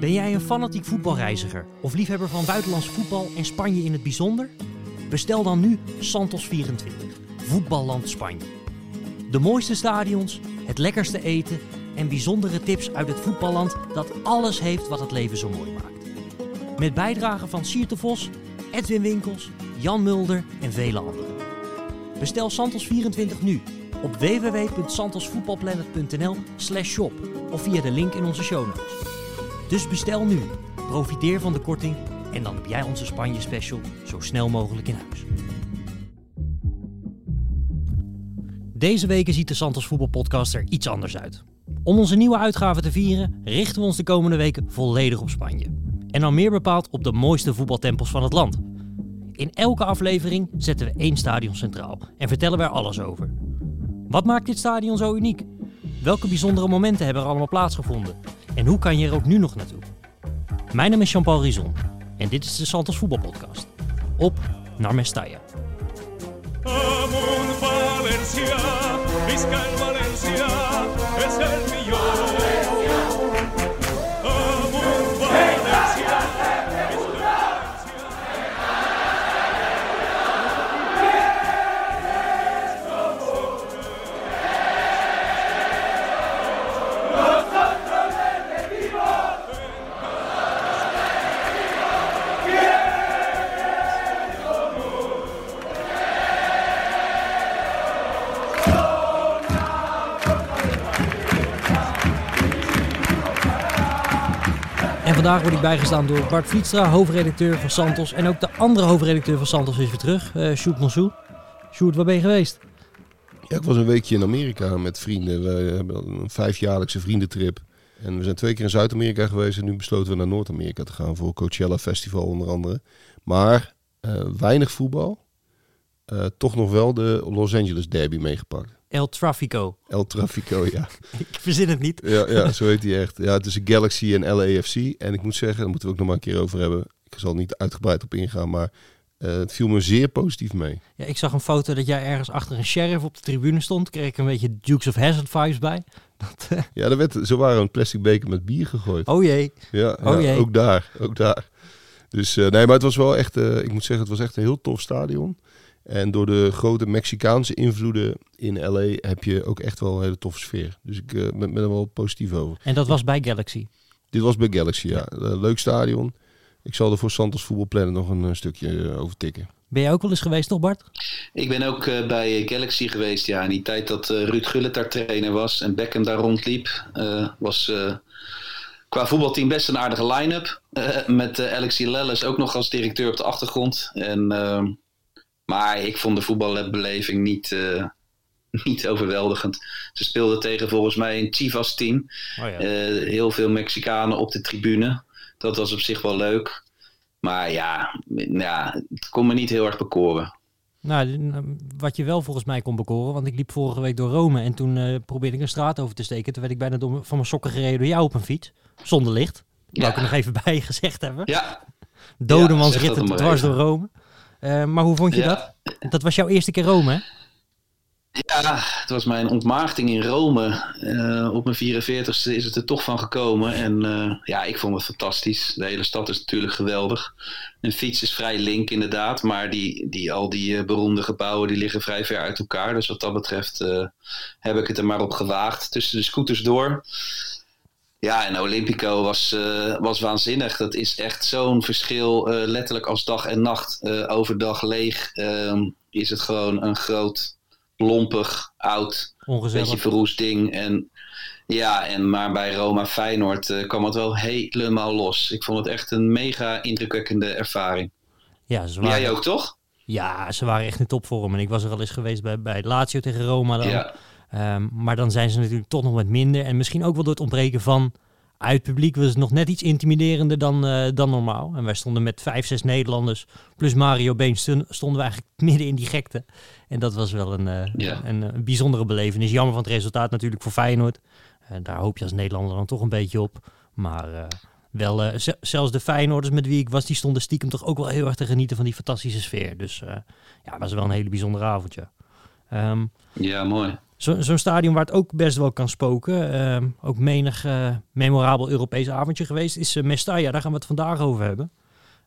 Ben jij een fanatiek voetbalreiziger of liefhebber van buitenlands voetbal en Spanje in het bijzonder? Bestel dan nu Santos 24, Voetballand Spanje. De mooiste stadions, het lekkerste eten en bijzondere tips uit het voetballand dat alles heeft wat het leven zo mooi maakt. Met bijdragen van Sierte Vos, Edwin Winkels, Jan Mulder en vele anderen. Bestel Santos 24 nu op www.santosvoetbalplanet.nl slash shop of via de link in onze show notes. Dus bestel nu, profiteer van de korting en dan heb jij onze Spanje special zo snel mogelijk in huis. Deze weken ziet de Santos Voetbalpodcast er iets anders uit. Om onze nieuwe uitgave te vieren richten we ons de komende weken volledig op Spanje. En dan meer bepaald op de mooiste voetbaltempels van het land. In elke aflevering zetten we één stadion centraal en vertellen we er alles over. Wat maakt dit stadion zo uniek? Welke bijzondere momenten hebben er allemaal plaatsgevonden? En hoe kan je er ook nu nog naartoe? Mijn naam is Jean-Paul Rizon en dit is de Santos Voetbalpodcast. Op naar Mestalla. Valencia, Valencia, es el. Vandaag word ik bijgestaan door Bart Vlietstra, hoofdredacteur van Santos. En ook de andere hoofdredacteur van Santos is weer terug, eh Sjoerd Monsou. Sjoerd, waar ben je geweest? Ja, ik was een weekje in Amerika met vrienden. We hebben een vijfjaarlijkse vriendentrip. En we zijn twee keer in Zuid-Amerika geweest en nu besloten we naar Noord-Amerika te gaan voor Coachella Festival onder andere. Maar eh, weinig voetbal. Eh, toch nog wel de Los Angeles Derby meegepakt. El Trafico. El Trafico, ja. Ik verzin het niet. ja. Ja, zo heet hij echt. Ja, het is een Galaxy en LAFC. En ik moet zeggen, daar moeten we ook nog maar een keer over hebben. Ik zal er niet uitgebreid op ingaan, maar eh, het viel me zeer positief mee. Ja, ik zag een foto dat jij ergens achter een sheriff op de tribune stond. Kreeg ik een beetje Dukes of Hazzard vibes bij. Dat, eh, Ja, er werd, zo waren een plastic beker met bier gegooid. oh jee. Ja, Oh ja, jee. ook daar. Ook daar. Dus eh, nee, maar het was wel echt, ik moet zeggen, het was echt een heel tof stadion. En door de grote Mexicaanse invloeden in LA heb je ook echt wel een hele toffe sfeer. Dus ik eh, ben, ben er wel positief over. En dat was bij Galaxy. Dit was bij Galaxy, ja. Eh, leuk stadion. Ik zal er voor Santos Voetbalplannen nog een eh, stukje over tikken. Ben jij ook wel eens geweest, toch Bart? Ik ben ook eh, bij Galaxy geweest, ja. In die tijd dat Ruud Gullit daar trainer was en Beckham daar rondliep, eh, was eh, qua voetbalteam best een aardige line-up. Eh, met eh, Alexi Lelles ook nog als directeur op de achtergrond. En, ehm, maar ik vond de voetbalbeleving niet, eh, niet overweldigend. Ze speelden tegen volgens mij een Chivas team. Oh ja. Eh, heel veel Mexicanen op de tribune. Dat was op zich wel leuk. Maar ja, ja het kon me niet heel erg bekoren. Nou, wat je wel volgens mij kon bekoren, want ik liep vorige week door Rome en toen eh, probeerde ik een straat over te steken. Toen werd ik bijna door, van mijn sokken gereden door jou op een fiets, zonder licht. Dat wou ik er nog even bij gezegd hebben. Ja, Dodemans ritten dwars door. Rome. Eh, maar hoe vond je Ja. dat? Dat was jouw eerste keer Rome, hè? Ja, het was mijn ontmaagding in Rome. Eh, op mijn 44ste is het er toch van gekomen. En eh, ja, ik vond het fantastisch. De hele stad is natuurlijk geweldig. Een fiets is vrij link inderdaad. Maar die, die, al die eh, beroemde gebouwen die liggen vrij ver uit elkaar. Dus wat dat betreft heb ik het er maar op gewaagd. Tussen de scooters door. Ja, en Olympico was, eh, was waanzinnig. Dat is echt zo'n verschil. eh, letterlijk als dag en nacht. Eh, overdag leeg ehm, is het gewoon een groot lompig, oud, beetje verroest ding. En ja, en maar bij Roma Feyenoord kwam het wel helemaal los. Ik vond het echt een mega indrukwekkende ervaring. Ja, ze waren, Jij ook, toch? ja, ze waren echt in topvorm. En ik was er al eens geweest bij, bij Lazio tegen Roma dan. Ja. Ehm, maar dan zijn ze natuurlijk toch nog wat minder. En misschien ook wel door het ontbreken van uitpubliek was het nog net iets intimiderender dan, eh, dan normaal. En wij stonden met vijf, zes Nederlanders plus Mario Been stond- stonden we eigenlijk midden in die gekte. En dat was wel een, eh, Ja. een, eh, bijzondere belevenis. Jammer van het resultaat natuurlijk voor Feyenoord. En daar hoop je als Nederlander dan toch een beetje op. Maar eh, wel, eh, zelfs de Feyenoorders met wie ik was, die stonden stiekem toch ook wel heel erg te genieten van die fantastische sfeer. Dus eh, ja, het was wel een hele bijzondere avond, ja. Ehm, ja, mooi. Zo- Zo'n stadion waar het ook best wel kan spoken. ehm, ook menig eh, memorabel Europees avondje geweest. Is uh, Mestalla, daar gaan we het vandaag over hebben.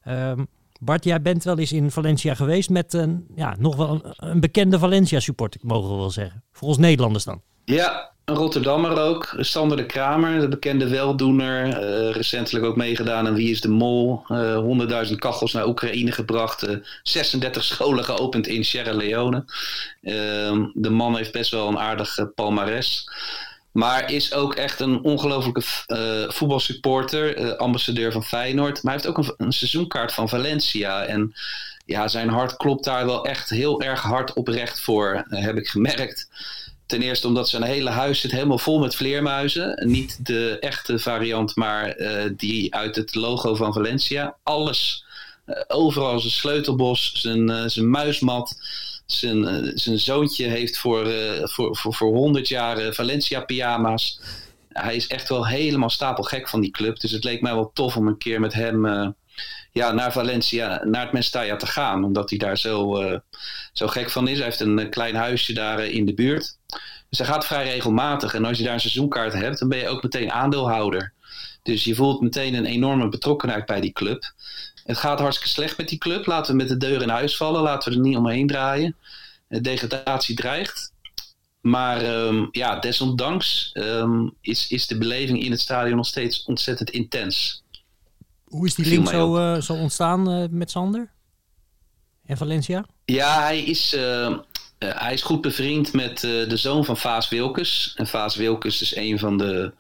Ehm, Bart, jij bent wel eens in Valencia geweest met een, ja, nog wel een, bekende Valencia-supporter, mogen we wel zeggen. Voor ons Nederlanders dan. Ja, een Rotterdammer ook. Sander de Kramer, de bekende weldoener. eh, recentelijk ook meegedaan aan Wie is de Mol. Eh, 100.000 kachels naar Oekraïne gebracht. eh, 36 scholen geopend in Sierra Leone. Ehm, de man heeft best wel een aardig eh, palmares. Maar is ook echt een ongelofelijke eh, voetbalsupporter. eh, ambassadeur van Feyenoord. Maar hij heeft ook een, een seizoenkaart van Valencia. En ja, zijn hart klopt daar wel echt heel erg hard oprecht voor, eh, heb ik gemerkt. Ten eerste omdat zijn hele huis zit helemaal vol met vleermuizen. Niet de echte variant, maar eh, die uit het logo van Valencia. Alles, eh, overal zijn sleutelbos, zijn, eh, zijn muismat. Zijn, zijn zoontje heeft voor, voor, voor, voor 100 jaar Valencia pyjama's. Hij is echt wel helemaal stapelgek van die club. Dus het leek mij wel tof om een keer met hem ja, naar Valencia, naar het Mestalla te gaan. Omdat hij daar zo, eh, zo gek van is. Hij heeft een eh, klein huisje daar eh, in de buurt. Dus hij gaat vrij regelmatig. En als je daar een seizoenkaart hebt, dan ben je ook meteen aandeelhouder. Dus je voelt meteen een enorme betrokkenheid bij die club. Het gaat hartstikke slecht met die club. Laten we met de deur in huis vallen. Laten we er niet omheen draaien. De degradatie dreigt. Maar ehm, ja, desondanks ehm, is, is de beleving in het stadion nog steeds ontzettend intens. Hoe is die link zo, eh, zo ontstaan eh, met Sander? En Valencia? Ja, hij is, eh, hij is goed bevriend met de zoon van Vaas Wilkes. En Vaas Wilkes is een van de,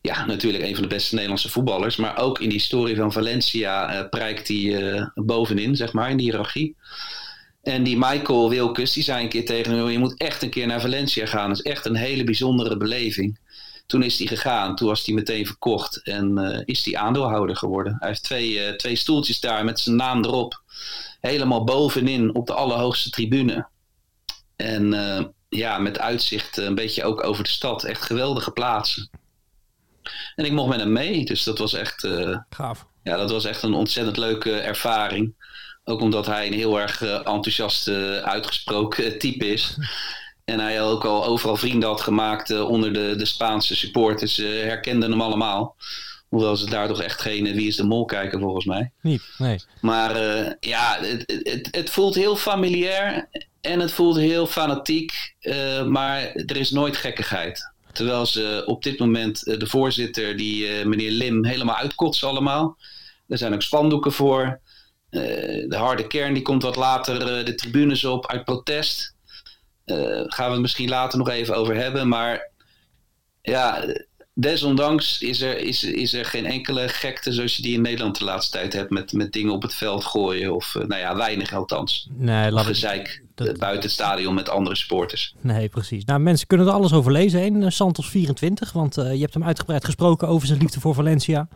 ja, natuurlijk een van de beste Nederlandse voetballers. Maar ook in die historie van Valencia eh, prijkt hij bovenin, zeg maar, in die hiërarchie. En die Michael Wilkes, die zei een keer tegen hem, je moet echt een keer naar Valencia gaan. Dat is echt een hele bijzondere beleving. Toen is hij gegaan, toen was hij meteen verkocht en eh, is hij aandeelhouder geworden. Hij heeft twee, eh, twee stoeltjes daar met zijn naam erop. Helemaal bovenin op de allerhoogste tribune. En eh, ja, met uitzicht een beetje ook over de stad. Echt geweldige plaatsen. En ik mocht met hem mee, dus dat was echt, Gaaf. ja, dat was echt een ontzettend leuke ervaring. Ook omdat hij een heel erg enthousiast, uitgesproken type is. En hij ook al overal vrienden had gemaakt eh, onder de, de Spaanse supporters. eh, herkenden hem allemaal. Hoewel ze daar toch echt geen eh, Wie is de Mol kijken volgens mij. Niet, nee. Maar ja, het, het, het voelt heel familiair en het voelt heel fanatiek. maar er is nooit gekkigheid. Terwijl ze op dit moment de voorzitter, die meneer Lim, helemaal uitkotsen allemaal. Er zijn ook spandoeken voor. De harde kern die komt wat later de tribunes op uit protest. Eh, gaan we het misschien later nog even over hebben. Maar ja, desondanks is er, is, is er geen enkele gekte zoals je die in Nederland de laatste tijd hebt. Met, met dingen op het veld gooien. Of eh, nou ja, weinig althans. Nee, laat ik, Gezeik dat- eh, buiten het stadion met andere sporters. nee, precies. Nou, mensen kunnen er alles over lezen in Santos 24, want je hebt hem uitgebreid gesproken over zijn liefde voor Valencia.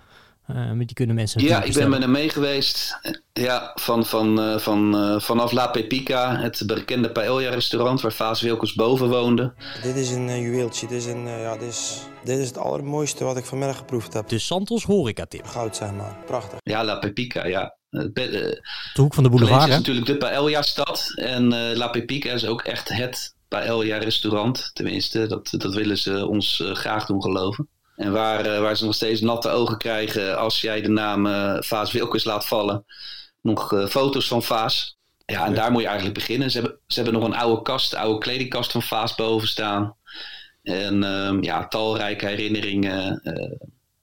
Eh, maar die kunnen mensen Ja, ik ben met hem mee geweest. Ja, van, van, eh, van, eh, vanaf La Pepica, het bekende paella-restaurant waar Vaas Wilkes boven woonde. Dit is een juweeltje. Dit is, een, ja, dit, is, dit is het allermooiste wat ik vanmiddag geproefd heb. De Santos horeca-tip. Goud, zeg maar. Prachtig. Ja, La Pepica, ja. De hoek van de Valencia boulevard, is hè? natuurlijk de paella-stad. En eh, La Pepica is ook echt het paella-restaurant. Tenminste, dat, dat willen ze ons graag doen geloven. En waar, eh, waar ze nog steeds natte ogen krijgen als jij de naam eh Vaas Wilkes laat vallen. Nog eh, foto's van Vaas. Ja, en daar moet je eigenlijk beginnen. Ze hebben, ze hebben nog een oude kast, oude kledingkast van Vaas boven staan. En ehm, ja, talrijke herinneringen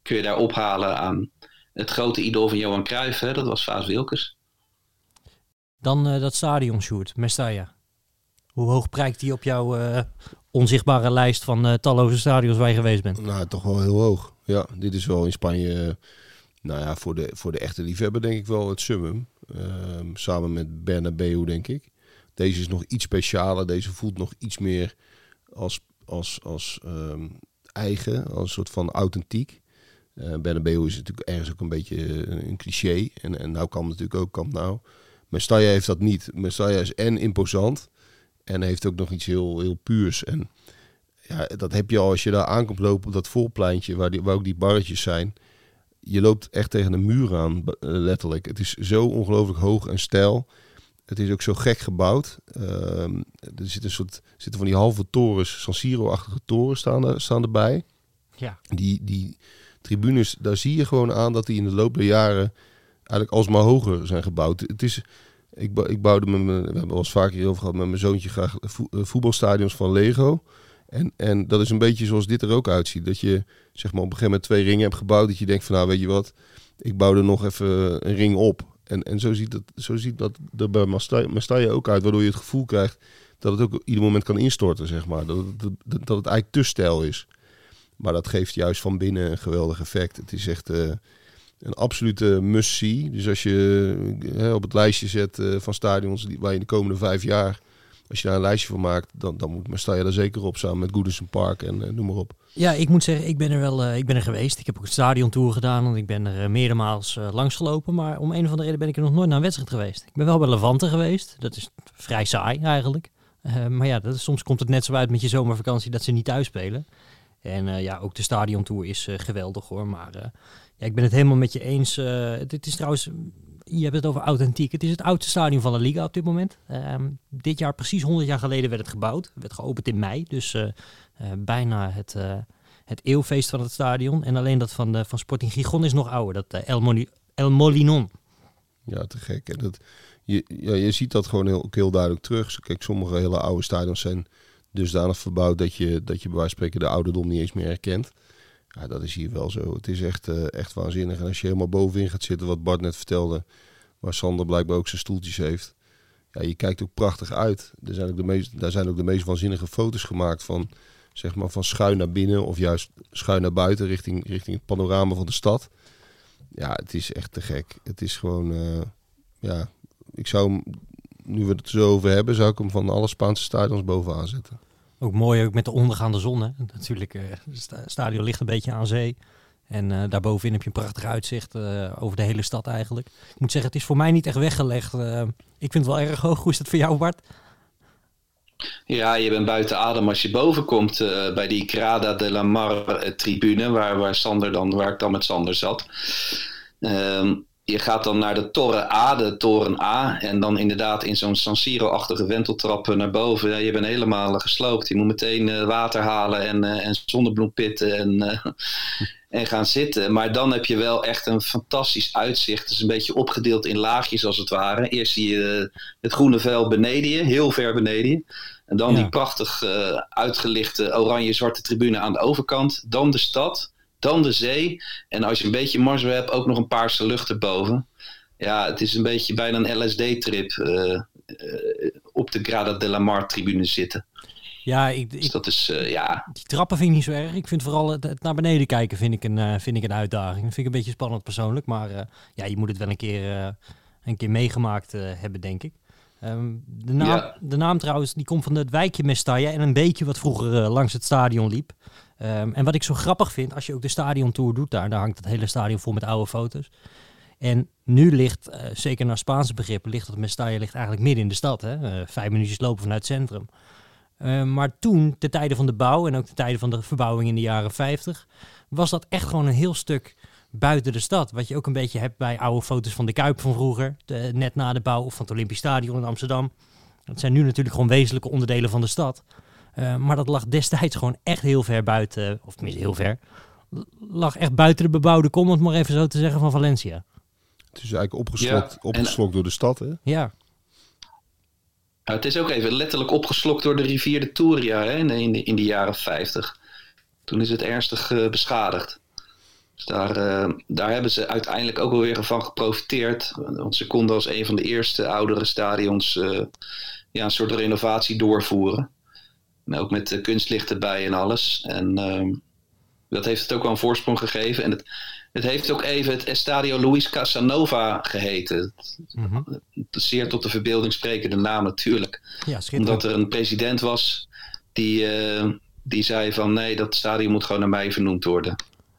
kun je daar ophalen aan het grote idool van Johan Cruijff. Hè? Dat was Vaas Wilkes. Dan dat stadion, Sjoerd, Mestalla. Hoe hoog prijkt die op jouw onzichtbare lijst van eh, talloze stadions waar je geweest bent? Nou, toch wel heel hoog. Ja, dit is wel in Spanje, eh, nou ja, voor de, voor de echte liefhebber denk ik wel het summum. Ehm, samen met Bernabeu, denk ik. Deze is nog iets specialer. Deze voelt nog iets meer als, als, als ehm, eigen, als een soort van authentiek. Eh Bernabeu is natuurlijk ergens ook een beetje een cliché. En, en nou kan natuurlijk ook Camp Nou. Mestalla heeft dat niet. Mestalla is en imposant en heeft ook nog iets heel, heel puurs. En ja, dat heb je al als je daar aankomt lopen op dat voorpleintje waar, die, waar ook die barretjes zijn. Je loopt echt tegen een muur aan, eh, letterlijk. Het is zo ongelooflijk hoog en stijl. Het is ook zo gek gebouwd. Ehm, er zit een soort, zitten van die halve torens, San Siro-achtige torens staan, er, staan erbij. Ja. Die, die tribunes, daar zie je gewoon aan dat die in de loop der jaren eigenlijk alsmaar hoger zijn gebouwd. Het is, ik, ik bouwde met we hebben wel eens vaker hierover gehad, met mijn zoontje graag eh, voetbalstadions van Lego. En, en dat is een beetje zoals dit er ook uitziet. Dat je zeg maar op een gegeven moment twee ringen hebt gebouwd. Dat je denkt van nou weet je wat, ik bouw er nog even een ring op. En, en zo ziet dat, zo ziet dat er bij Mestalla ook uit. Waardoor je het gevoel krijgt dat het ook ieder moment kan instorten, zeg maar. Dat, het- dat, dat het eigenlijk te stijl is. Maar dat geeft juist van binnen een geweldig effect. Het is echt eh, een absolute must-see. Dus als je eh, op het lijstje zet eh, van stadions die, waar je de komende vijf jaar... Als je daar een lijstje van maakt, dan, dan moet Mestalla er zeker op samen met Goodison Park en eh, noem maar op. Ja, ik moet zeggen, ik ben er wel ik ben er geweest. Ik heb ook een stadiontour gedaan en ik ben er meerdere maals langs gelopen. Maar om een of andere reden ben ik er nog nooit naar een wedstrijd geweest. Ik ben wel bij Levante geweest. Dat is vrij saai eigenlijk. Maar ja, dat, soms komt het net zo uit met je zomervakantie dat ze niet thuis spelen. En ja, ook de stadiontour is geweldig hoor. Maar ja, ik ben het helemaal met je eens. dit is trouwens, je hebt het over authentiek. Het is het oudste stadion van de Liga op dit moment. Um, dit jaar, precies 100 jaar geleden, werd het gebouwd. Het werd geopend in mei. Dus eh, bijna het, het eeuwfeest van het stadion. En alleen dat van, de, van Sporting Gijon is nog ouder. Dat El, El Molinon. Ja, te gek. En dat, je, je ziet dat gewoon heel, ook heel duidelijk terug. Kijk, sommige hele oude stadions zijn dusdanig verbouwd dat je, dat je bij wijze van spreken de ouderdom niet eens meer herkent. Ja, dat is hier wel zo. Het is echt, uh, echt waanzinnig. En als je helemaal bovenin gaat zitten, wat Bart net vertelde, waar Sander blijkbaar ook zijn stoeltjes heeft. Ja, je kijkt ook prachtig uit. Er zijn ook de meest, daar zijn ook de meest waanzinnige foto's gemaakt van, zeg maar, van schuin naar binnen of juist schuin naar buiten richting, richting het panorama van de stad. Ja, het is echt te gek. Het is gewoon, uh, ja, ik zou hem, nu we het er zo over hebben, zou ik hem van alle Spaanse stadions bovenaan zetten. Ook mooi, ook met de ondergaande zon. Hè? Natuurlijk, het stadion ligt een beetje aan zee. En uh, daarbovenin heb je een prachtig uitzicht uh, over de hele stad eigenlijk. Ik moet zeggen, het is voor mij niet echt weggelegd. Ik vind het wel erg hoog. Hoe is dat voor jou, Bart? Ja, je bent buiten adem als je boven komt bij die Grada de la Mar tribune, waar, waar, Sander dan, waar ik dan met Sander zat. Um, je gaat dan naar de Torre A, de toren A. En dan inderdaad in zo'n San Siro-achtige wenteltrap naar boven. Ja, je bent helemaal gesloopt. Je moet meteen uh, water halen en, uh, en zonnebloempitten en, en gaan zitten. Maar dan heb je wel echt een fantastisch uitzicht. Het is een beetje opgedeeld in laagjes als het ware. Eerst zie je het groene vel beneden je, heel ver beneden je. En dan ja. die prachtig uitgelichte oranje-zwarte tribune aan de overkant. Dan de stad dan de zee. En als je een beetje mazzel hebt, ook nog een paarse lucht erboven. Ja, het is een beetje bijna een LSD-trip uh, uh, op de Grada de la Mar tribune zitten. Ja, ik, ik, dus dat is, uh, ja... Die trappen vind ik niet zo erg. Ik vind vooral het, het naar beneden kijken vind ik een, vind ik een uitdaging. Dat vind ik een beetje spannend persoonlijk. Maar ja, je moet het wel een keer, een keer meegemaakt hebben, denk ik. Um, de, naam, ja. de naam trouwens, die komt van het wijkje Mestalla en een beetje wat vroeger langs het stadion liep. Um, en wat ik zo grappig vind, als je ook de stadiontour doet daar, daar hangt het hele stadion vol met oude foto's. En nu ligt, uh, zeker naar Spaanse begrippen, ligt dat Mestalla ligt eigenlijk midden in de stad. Hè? Uh, vijf minuutjes lopen vanuit het centrum. Uh, maar toen, de tijden van de bouw en ook de tijden van de verbouwing in de jaren 50, was dat echt gewoon een heel stuk buiten de stad. Wat je ook een beetje hebt bij oude foto's van de Kuip van vroeger, net na de bouw, of van het Olympisch Stadion in Amsterdam. Dat zijn nu natuurlijk gewoon wezenlijke onderdelen van de stad. Uh, maar dat lag destijds gewoon echt heel ver buiten, of tenminste heel ver, lag echt buiten de bebouwde kom, om het maar even zo te zeggen, van Valencia. Het is eigenlijk opgeslokt, ja, opgeslokt en, door de stad, hè? Ja. Het is ook even letterlijk opgeslokt door de rivier de Turia hè, in, de, in de jaren 50. Toen is het ernstig uh, beschadigd. Dus daar, uh, daar hebben ze uiteindelijk ook wel weer van geprofiteerd. Want ze konden als een van de eerste oudere stadions ja, een soort renovatie doorvoeren. Maar ook met kunstlicht erbij en alles. En uh, dat heeft het ook wel een voorsprong gegeven. En het, het heeft ook even het Estadio Luis Casanova geheten. Mm -hmm. Zeer tot de verbeelding sprekende naam natuurlijk. Ja, Omdat er een president was die, uh, die zei van nee, dat stadion moet gewoon naar mij vernoemd worden.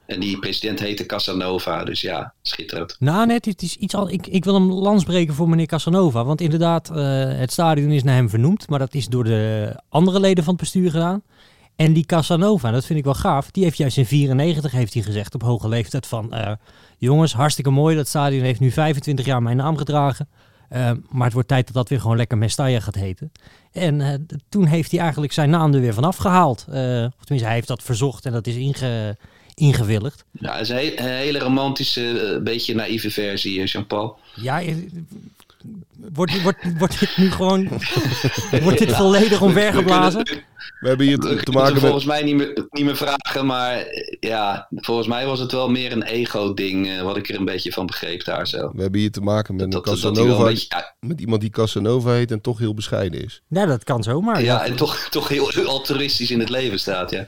En die president heette Casanova, dus ja, schitterend. Nou, net, het is iets al. Ik, ik wil hem lans breken voor meneer Casanova. Want inderdaad, uh, het stadion is naar hem vernoemd. Maar dat is door de andere leden van het bestuur gedaan. En die Casanova, dat vind ik wel gaaf. Die heeft juist in 94 heeft hij gezegd op hoge leeftijd van... Uh, jongens, hartstikke mooi. Dat stadion heeft nu 25 jaar mijn naam gedragen. Eh, maar het wordt tijd dat dat weer gewoon lekker Mestalla gaat heten. En eh, toen heeft hij eigenlijk zijn naam er weer vanaf gehaald. Eh, of tenminste, hij heeft dat verzocht en dat is inge, ingewilligd. Ja, het is een, he- een hele romantische, eh, beetje naïeve versie, eh, Jean-Paul. Ja, eh, wordt, wordt, wordt dit nu gewoon wordt dit volledig omvergeblazen? We hebben hier te, maken volgens met... mij niet meer, niet meer vragen, maar ja, volgens mij was het wel meer een ego-ding, eh, wat ik er een beetje van begreep daar zo. We hebben hier te maken met een dat, Casanova, een beetje, ja, met iemand die Casanova heet en toch heel bescheiden is. Ja, dat kan zomaar. ja, en toch, toch heel altruïstisch in het leven staat, ja.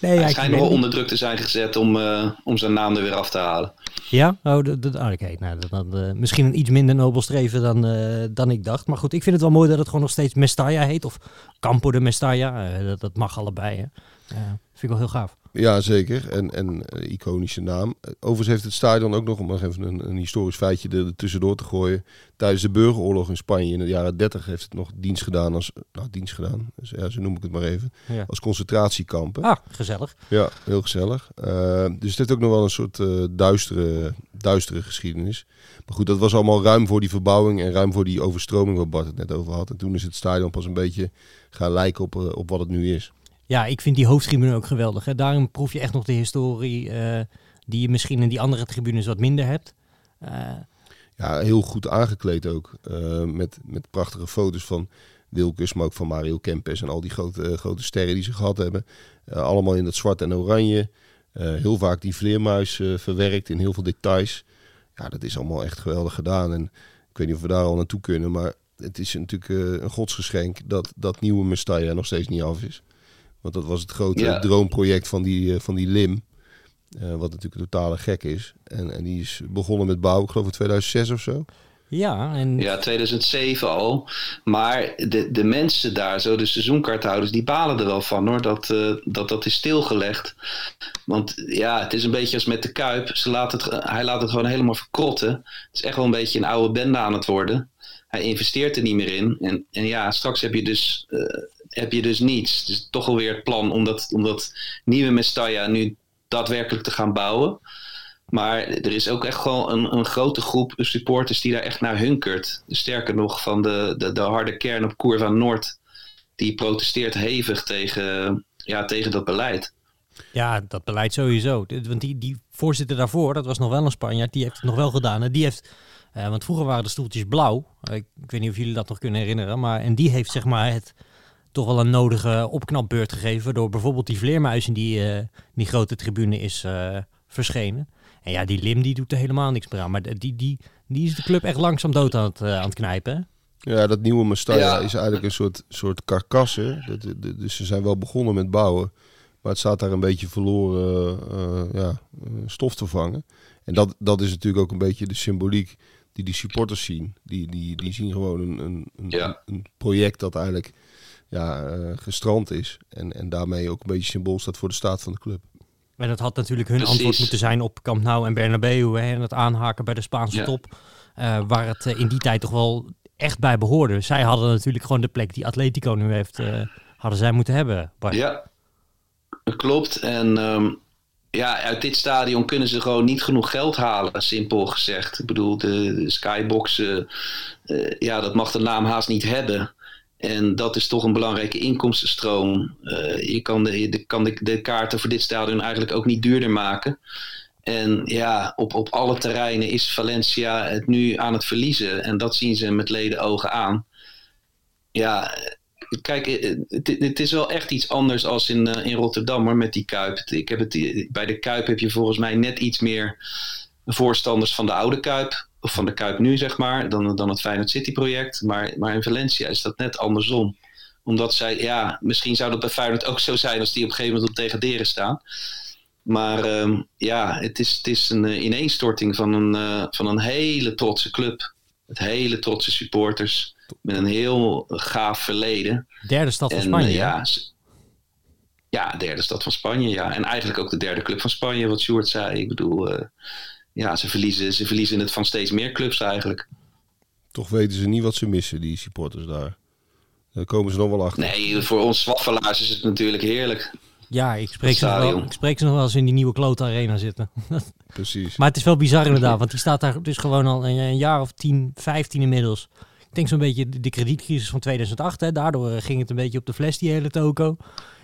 Nee, Hij schijnt nog wel onder druk te zijn gezet om, eh, om zijn naam er weer af te halen. Ja? Oh, dat, dat, oh, oké. Nou, dat, dat, eh, misschien een iets minder nobel streven dan, eh, dan ik dacht. Maar goed, ik vind het wel mooi dat het gewoon nog steeds Mestalla heet. Of Campo de Mestalla. Dat, dat mag allebei. Hè. Vind ik wel heel gaaf. Ja, zeker. En, en eh, iconische naam. Overigens heeft het stadion ook nog, om nog even een, een historisch feitje er, tussendoor te gooien. Tijdens de burgeroorlog in Spanje in de jaren 30 heeft het nog dienst gedaan als, nou dienst gedaan, dus, ja, zo noem ik het maar even, Ja. als concentratiekampen. Ah, gezellig. Ja, heel gezellig. Eh, dus het heeft ook nog wel een soort eh, duistere, duistere geschiedenis. Maar goed, dat was allemaal ruim voor die verbouwing en ruim voor die overstroming waar Bart het net over had. En toen is het stadion pas een beetje gaan lijken op, op wat het nu is. Ja, ik vind die hoofdtribune ook geweldig. Hè. Daarin proef je echt nog de historie eh, die je misschien in die andere tribunes wat minder hebt. Eh, Ja, heel goed aangekleed ook. eh, met, met prachtige foto's van Wilkes, maar ook van Mario Kempes en al die grote, grote sterren die ze gehad hebben. Allemaal in dat zwart en oranje. Heel vaak die vleermuis verwerkt in heel veel details. Ja, dat is allemaal echt geweldig gedaan. En ik weet niet of we daar al naartoe kunnen, maar het is natuurlijk een godsgeschenk dat dat nieuwe Mestalla nog steeds niet af is. Want dat was het grote Ja. droomproject van die, eh, van die Lim. eh, wat natuurlijk een totale gek is. En, en die is begonnen met bouwen, ik geloof in 2006 of zo. ja, en Ja, 2007 al. Maar de, de mensen daar, zo de seizoenkaarthouders, die balen er wel van hoor. Dat, eh, dat dat is stilgelegd. Want ja, het is een beetje als met de Kuip. Ze laat het, hij laat het gewoon helemaal verkrotten. Het is echt wel een beetje een oude bende aan het worden. Hij investeert er niet meer in. En, en ja, straks heb je dus, eh, heb je dus niets. Dus toch alweer het plan om dat, om dat nieuwe Mestalla nu daadwerkelijk te gaan bouwen. Maar er is ook echt gewoon een, een grote groep supporters die daar echt naar hunkert. Sterker nog, van de, de, de harde kern op Curva Noord. Die protesteert hevig tegen, ja, tegen dat beleid. Ja, dat beleid sowieso. Want die, die voorzitter daarvoor, dat was nog wel een Spanjaard, die heeft het nog wel gedaan. En die heeft, eh, want vroeger waren de stoeltjes blauw. Ik, ik weet niet of jullie dat nog kunnen herinneren. Maar, en die heeft zeg maar het toch wel een nodige opknapbeurt gegeven. Door bijvoorbeeld die vleermuis in die, eh, die grote tribune is eh, verschenen. En ja, die Lim die doet er helemaal niks meer aan. Maar die, die, die is de club echt langzaam dood aan het, eh, aan het knijpen. hè? Ja, dat nieuwe Mestalla Ja. is eigenlijk een soort, soort karkassen. Dus ze zijn wel begonnen met bouwen. Maar het staat daar een beetje verloren eh, ja, stof te vangen. En dat, dat is natuurlijk ook een beetje de symboliek die die supporters zien. Die, die, die zien gewoon een, een, een, Ja. een project dat eigenlijk ja, eh, gestrand is. En, en daarmee ook een beetje symbool staat voor de staat van de club. En dat had natuurlijk hun Precies. antwoord moeten zijn op Camp Nou en Bernabeu. Hè, en het aanhaken bij de Spaanse Ja. top. eh, waar het eh, in die tijd toch wel echt bij behoorde. Zij hadden natuurlijk gewoon de plek die Atletico nu heeft, eh, hadden zij moeten hebben. Bart. Ja, dat klopt. En ehm, ja, uit dit stadion kunnen ze gewoon niet genoeg geld halen, simpel gezegd. Ik bedoel, de, de Skybox, eh, eh, ja, dat mag de naam haast niet hebben. En dat is toch een belangrijke inkomstenstroom. Eh, je kan, de, je kan de, de kaarten voor dit stadion eigenlijk ook niet duurder maken. En ja, op, op alle terreinen is Valencia het nu aan het verliezen. En dat zien ze met leden ogen aan. Ja, kijk, eh, het, het is wel echt iets anders als in, eh, in Rotterdam hoor, met die Kuip. Ik heb het, bij de Kuip heb je volgens mij net iets meer voorstanders van de oude Kuip. Of van de Kuip nu, zeg maar, dan, dan het Feyenoord City project. Maar, maar in Valencia is dat net andersom. Omdat zij, ja, misschien zou dat bij Feyenoord ook zo zijn als die op een gegeven moment op degraderen staan. Maar ehm, ja, het is, het is een eh, ineenstorting van een, eh, van een hele trotse club. Met hele trotse supporters. Met een heel gaaf verleden. Derde stad van En Spanje. eh, ja, ja, derde stad van Spanje, ja. En eigenlijk ook de derde club van Spanje, wat Sjoerd zei. Ik bedoel, ja, ze verliezen, ze verliezen het van steeds meer clubs eigenlijk. Toch weten ze niet wat ze missen, die supporters daar. Daar komen ze nog wel achter. Nee, voor ons zwaffelaars is het natuurlijk heerlijk. Ja, ik spreek, ze nog wel, ik spreek ze nog wel eens in die nieuwe klote arena zitten. Precies. Maar het is wel bizar inderdaad, want die staat daar dus gewoon al een, een jaar of 10, 15 inmiddels. Ik denk zo'n beetje de, de kredietcrisis van 2008. Hè. Daardoor eh, ging het een beetje op de fles, die hele toko.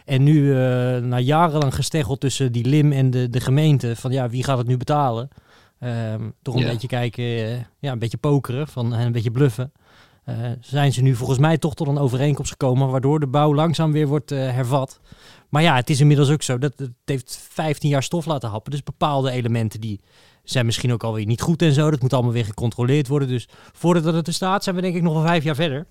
En nu, eh, na jarenlang gesteggeld tussen die Lim en de, de gemeente, van ja, wie gaat het nu betalen? Ehm, toch een Ja. beetje kijken, eh, ja, een beetje pokeren, van, en een beetje bluffen. Eh, zijn ze nu volgens mij toch tot een overeenkomst gekomen, waardoor de bouw langzaam weer wordt eh, hervat. Maar ja, het is inmiddels ook zo dat het heeft 15 jaar stof laten happen. Dus bepaalde elementen die zijn misschien ook alweer niet goed en zo. Dat moet allemaal weer gecontroleerd worden. Dus voordat het er staat, zijn we denk ik nog wel vijf jaar verder.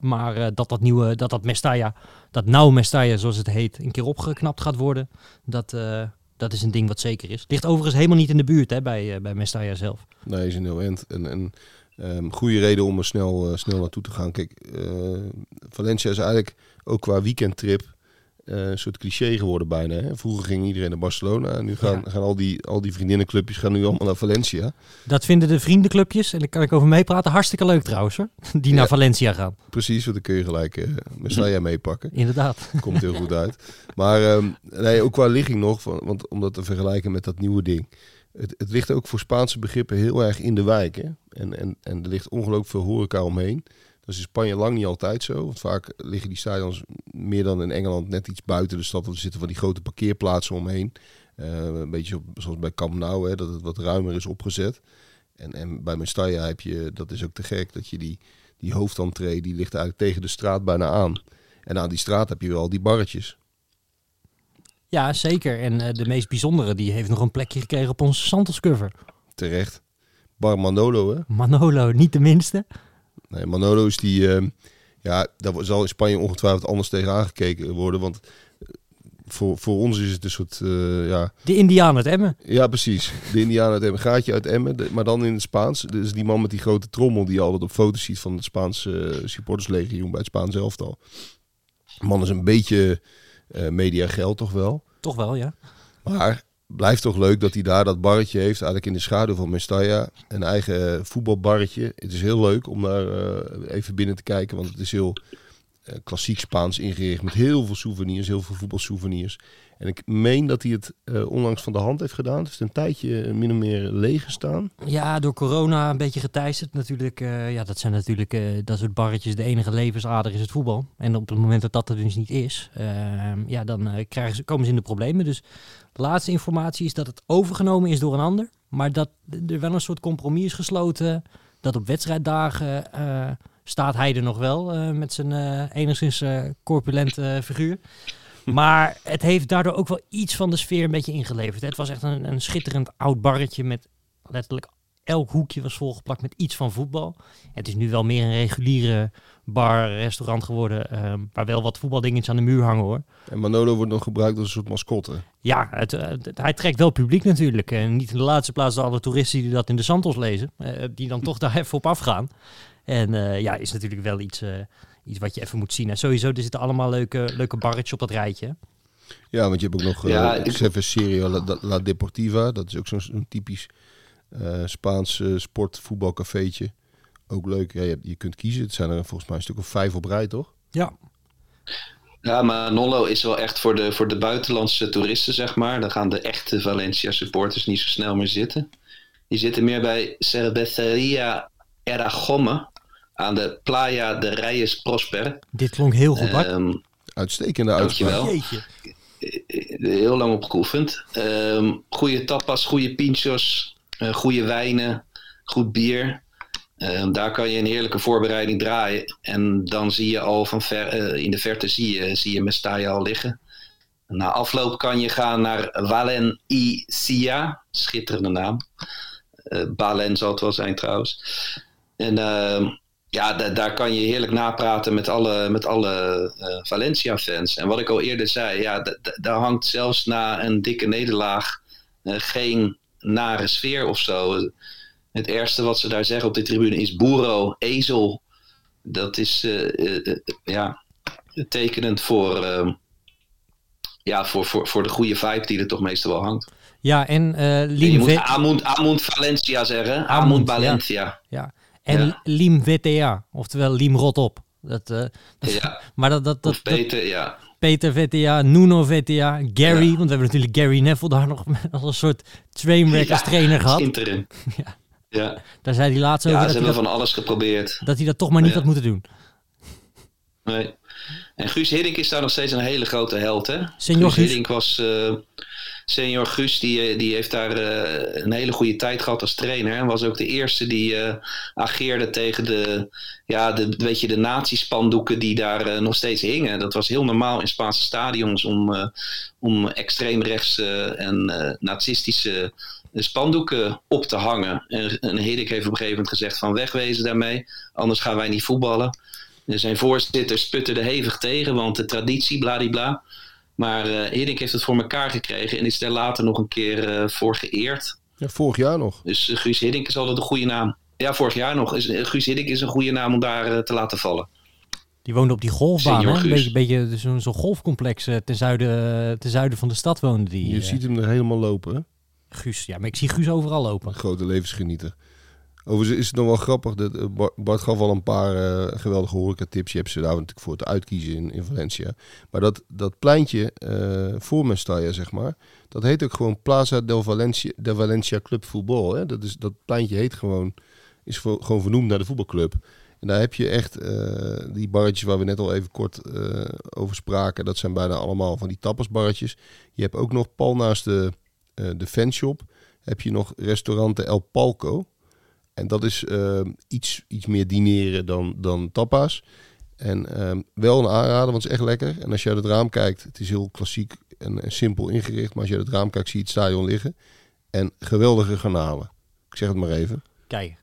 Maar eh, dat dat nieuwe, dat dat Mestalla, dat nauw Mestalla zoals het heet, een keer opgeknapt gaat worden. Dat, eh, dat is een ding wat zeker is. Ligt overigens helemaal niet in de buurt hè, bij, eh, bij Mestalla zelf. Nee, is een heel eind. En, en ehm, goede reden om er snel, eh, snel naartoe te gaan. Kijk, eh, Valencia is eigenlijk ook qua weekendtrip eh, een soort cliché geworden bijna. Hè? Vroeger ging iedereen naar Barcelona. En nu gaan, gaan al, die, al die vriendinnenclubjes gaan nu allemaal naar Valencia. Dat vinden de vriendenclubjes, en daar kan ik over meepraten, hartstikke leuk trouwens hoor. Die naar. Valencia gaan. Precies, want dan kun je gelijk Mestalla meepakken. Inderdaad. Komt heel goed uit. Maar ehm, nee, ook qua ligging nog, van, want om dat te vergelijken met dat nieuwe ding. Het, het ligt ook voor Spaanse begrippen heel erg in de wijk. Hè? En, en, en er ligt ongelooflijk veel horeca omheen. Dat is in Spanje lang niet altijd zo. Want vaak liggen die stadions meer dan in Engeland net iets buiten de stad. Want er zitten van die grote parkeerplaatsen omheen. Eh, een beetje op, zoals bij Camp Nou, hè, dat het wat ruimer is opgezet. En, en bij Mestalla heb je, dat is ook te gek, dat je die, die hoofdentree, die ligt eigenlijk tegen de straat bijna aan. En aan die straat heb je wel die barretjes. Ja, zeker. En eh, de meest bijzondere, die heeft nog een plekje gekregen op onze Santos cover. Terecht. Bar Manolo, hè? Manolo, niet de minste. Nee, Manolo is die... ehm, ja, daar zal in Spanje ongetwijfeld anders tegen aangekeken worden. Want eh, voor, voor ons is het een soort... eh, ja, De Indiaan uit Emmen. ja, precies. De Indianen uit Emmen. Gaatje uit Emmen. de- maar dan in het Spaans. Dus die man met die grote trommel die je altijd op foto's ziet van het Spaanse eh, supporterslegioen bij het Spaans elftal. De man is een beetje eh media geld toch wel. Toch wel, ja. Maar blijft toch leuk dat hij daar dat barretje heeft, eigenlijk in de schaduw van Mestalla. Een eigen eh, voetbalbarretje. Het is heel leuk om daar eh, even binnen te kijken, want het is heel eh, klassiek Spaans ingericht met heel veel souvenirs, heel veel voetbalsouvenirs. En ik meen dat hij het eh, onlangs van de hand heeft gedaan. Is een tijdje eh, min of meer leeg gestaan. Ja, door corona een beetje geteisterd natuurlijk. eh, ja, dat zijn natuurlijk dat soort barretjes. De enige levensader is het voetbal. En op het moment dat dat er dus niet is, eh, ja, dan krijgen ze, komen ze in de problemen. Dus de laatste informatie is dat het overgenomen is door een ander. Maar dat er wel een soort compromis is gesloten. Dat op wedstrijddagen staat hij er nog wel met zijn enigszins corpulente figuur. Maar het heeft daardoor ook wel iets van de sfeer een beetje ingeleverd. Het was echt een, een schitterend oud barretje met letterlijk elk hoekje was volgeplakt met iets van voetbal. Het is nu wel meer een reguliere bar, restaurant geworden, ehm, waar wel wat voetbaldingetjes aan de muur hangen hoor. En Manolo wordt nog gebruikt als een soort mascotte. Ja, het, eh, het- hij trekt wel publiek natuurlijk. En niet in de laatste plaats door alle toeristen die dat in de Santos lezen, eh, die dan toch daar even op afgaan. En eh, ja, is natuurlijk wel iets, eh, iets wat je even moet zien. En sowieso, er zitten allemaal leuke, leuke barretjes op dat rijtje. Ja, want je hebt ook nog eh Ja, ik- Seven Serio La, La Deportiva. Dat is ook zo'n typisch eh, Spaans eh, sportvoetbalcafeetje. Ook leuk. Ja, je, je kunt kiezen. Het zijn er volgens mij een stuk of vijf op rij, toch? Ja, Ja, maar Nollo is wel echt voor de, voor de buitenlandse toeristen, zeg maar. Dan gaan de echte Valencia supporters niet zo snel meer zitten. Die zitten meer bij Cerveceria Eragomme aan de Playa de Reyes Prosper. dit klonk heel goed, Bart. Ehm, Uitstekende uitspraak. Jeetje. heel lang op geoefend. Ehm goede tapas, goede pinchos, eh goede wijnen, goed bier. Ehm, daar kan je een heerlijke voorbereiding draaien. En dan zie je al van ver, eh, in de verte zie je, zie je Mestalla al liggen. Na afloop kan je gaan naar Valencia. Schitterende naam. Eh Balen zal het wel zijn trouwens. En ehm, ja, da- daar kan je heerlijk napraten met alle, met alle eh, Valencia-fans. En wat ik al eerder zei, ja, daar hangt zelfs na een dikke nederlaag eh, geen nare sfeer of zo. Het eerste wat ze daar zeggen op de tribune is boero, ezel. Dat is eh, ja, tekenend voor, ehm, ja, voor, voor, voor de goede vibe die er toch meestal wel hangt. Ja, en En je moet Amund, Amund Valencia zeggen. Amund, Amund ja. Valencia. ja. En Ja. Lim VTA, oftewel Lim Rot op. Dat, eh, Ja. maar dat, dat, dat, Of beter, ja. Peter Vettia, Nuno Vettia, Gary. Want we hebben natuurlijk Gary Neville daar nog als een soort trainwreck als Ja, trainer gehad. interim. Ja. Ja, Daar zei hij laatst ja over ze dat, hij hebben dat, van alles geprobeerd. dat hij dat toch maar niet Ja. had moeten doen. Nee. En Guus Hiddink is daar nog steeds een hele grote held, hè? Senior Guus Guus. Hiddink was... eh, senior Guus, die, eh, die heeft daar eh, een hele goede tijd gehad als trainer. En was ook de eerste die eh, ageerde tegen de, ja, de, weet je, de nazi-spandoeken die daar nog steeds hingen. Dat was heel normaal in Spaanse stadions om, om extreemrechtse en nazistische spandoeken op te hangen. En, en Hiddink heeft op een gegeven moment gezegd van wegwezen daarmee, anders gaan wij niet voetballen. Zijn voorzitter sputterde hevig tegen, want de traditie, bladibla. Maar eh Hiddink heeft het voor elkaar gekregen en is daar later nog een keer eh, voor geëerd. Ja, vorig jaar nog. Dus eh, Guus Hiddink is altijd een goede naam. Ja, vorig jaar nog. Is, Guus Hiddink is een goede naam om daar te laten vallen. Die woonde op die golfbaan, hè? Een beetje, beetje zo'n zo'n golfcomplex ten, zuiden, ten zuiden van de stad woonde die. Je ziet hem er helemaal lopen, hè? Guus. Ja, maar ik zie Guus overal lopen. Grote levensgenieter. Overigens is het nog wel grappig. Dat, eh, Bart- gaf al een paar eh, geweldige horecatips. Je hebt ze daar natuurlijk voor te uitkiezen in, Valencia. Maar dat, dat pleintje eh, voor Mestalla, zeg maar. Dat heet ook gewoon Plaza del Valencia, del Valencia Club Voetbal. Dat, is, dat pleintje heet gewoon, is gewoon vernoemd naar de voetbalclub. En daar heb je echt die barretjes waar we net al even kort over spraken. Dat zijn bijna allemaal van die tapasbarretjes. Je hebt ook nog pal naast de, de fanshop. Heb je nog restaurante El Palco. En dat is eh, iets, iets meer dineren dan, dan tapa's. En ehm, wel een aanrader, want het is echt lekker. En als je uit het raam kijkt, het is heel klassiek en, simpel ingericht. Maar als je uit het raam kijkt, zie je het stadion liggen. En geweldige garnalen. Ik zeg het maar even. Kijk,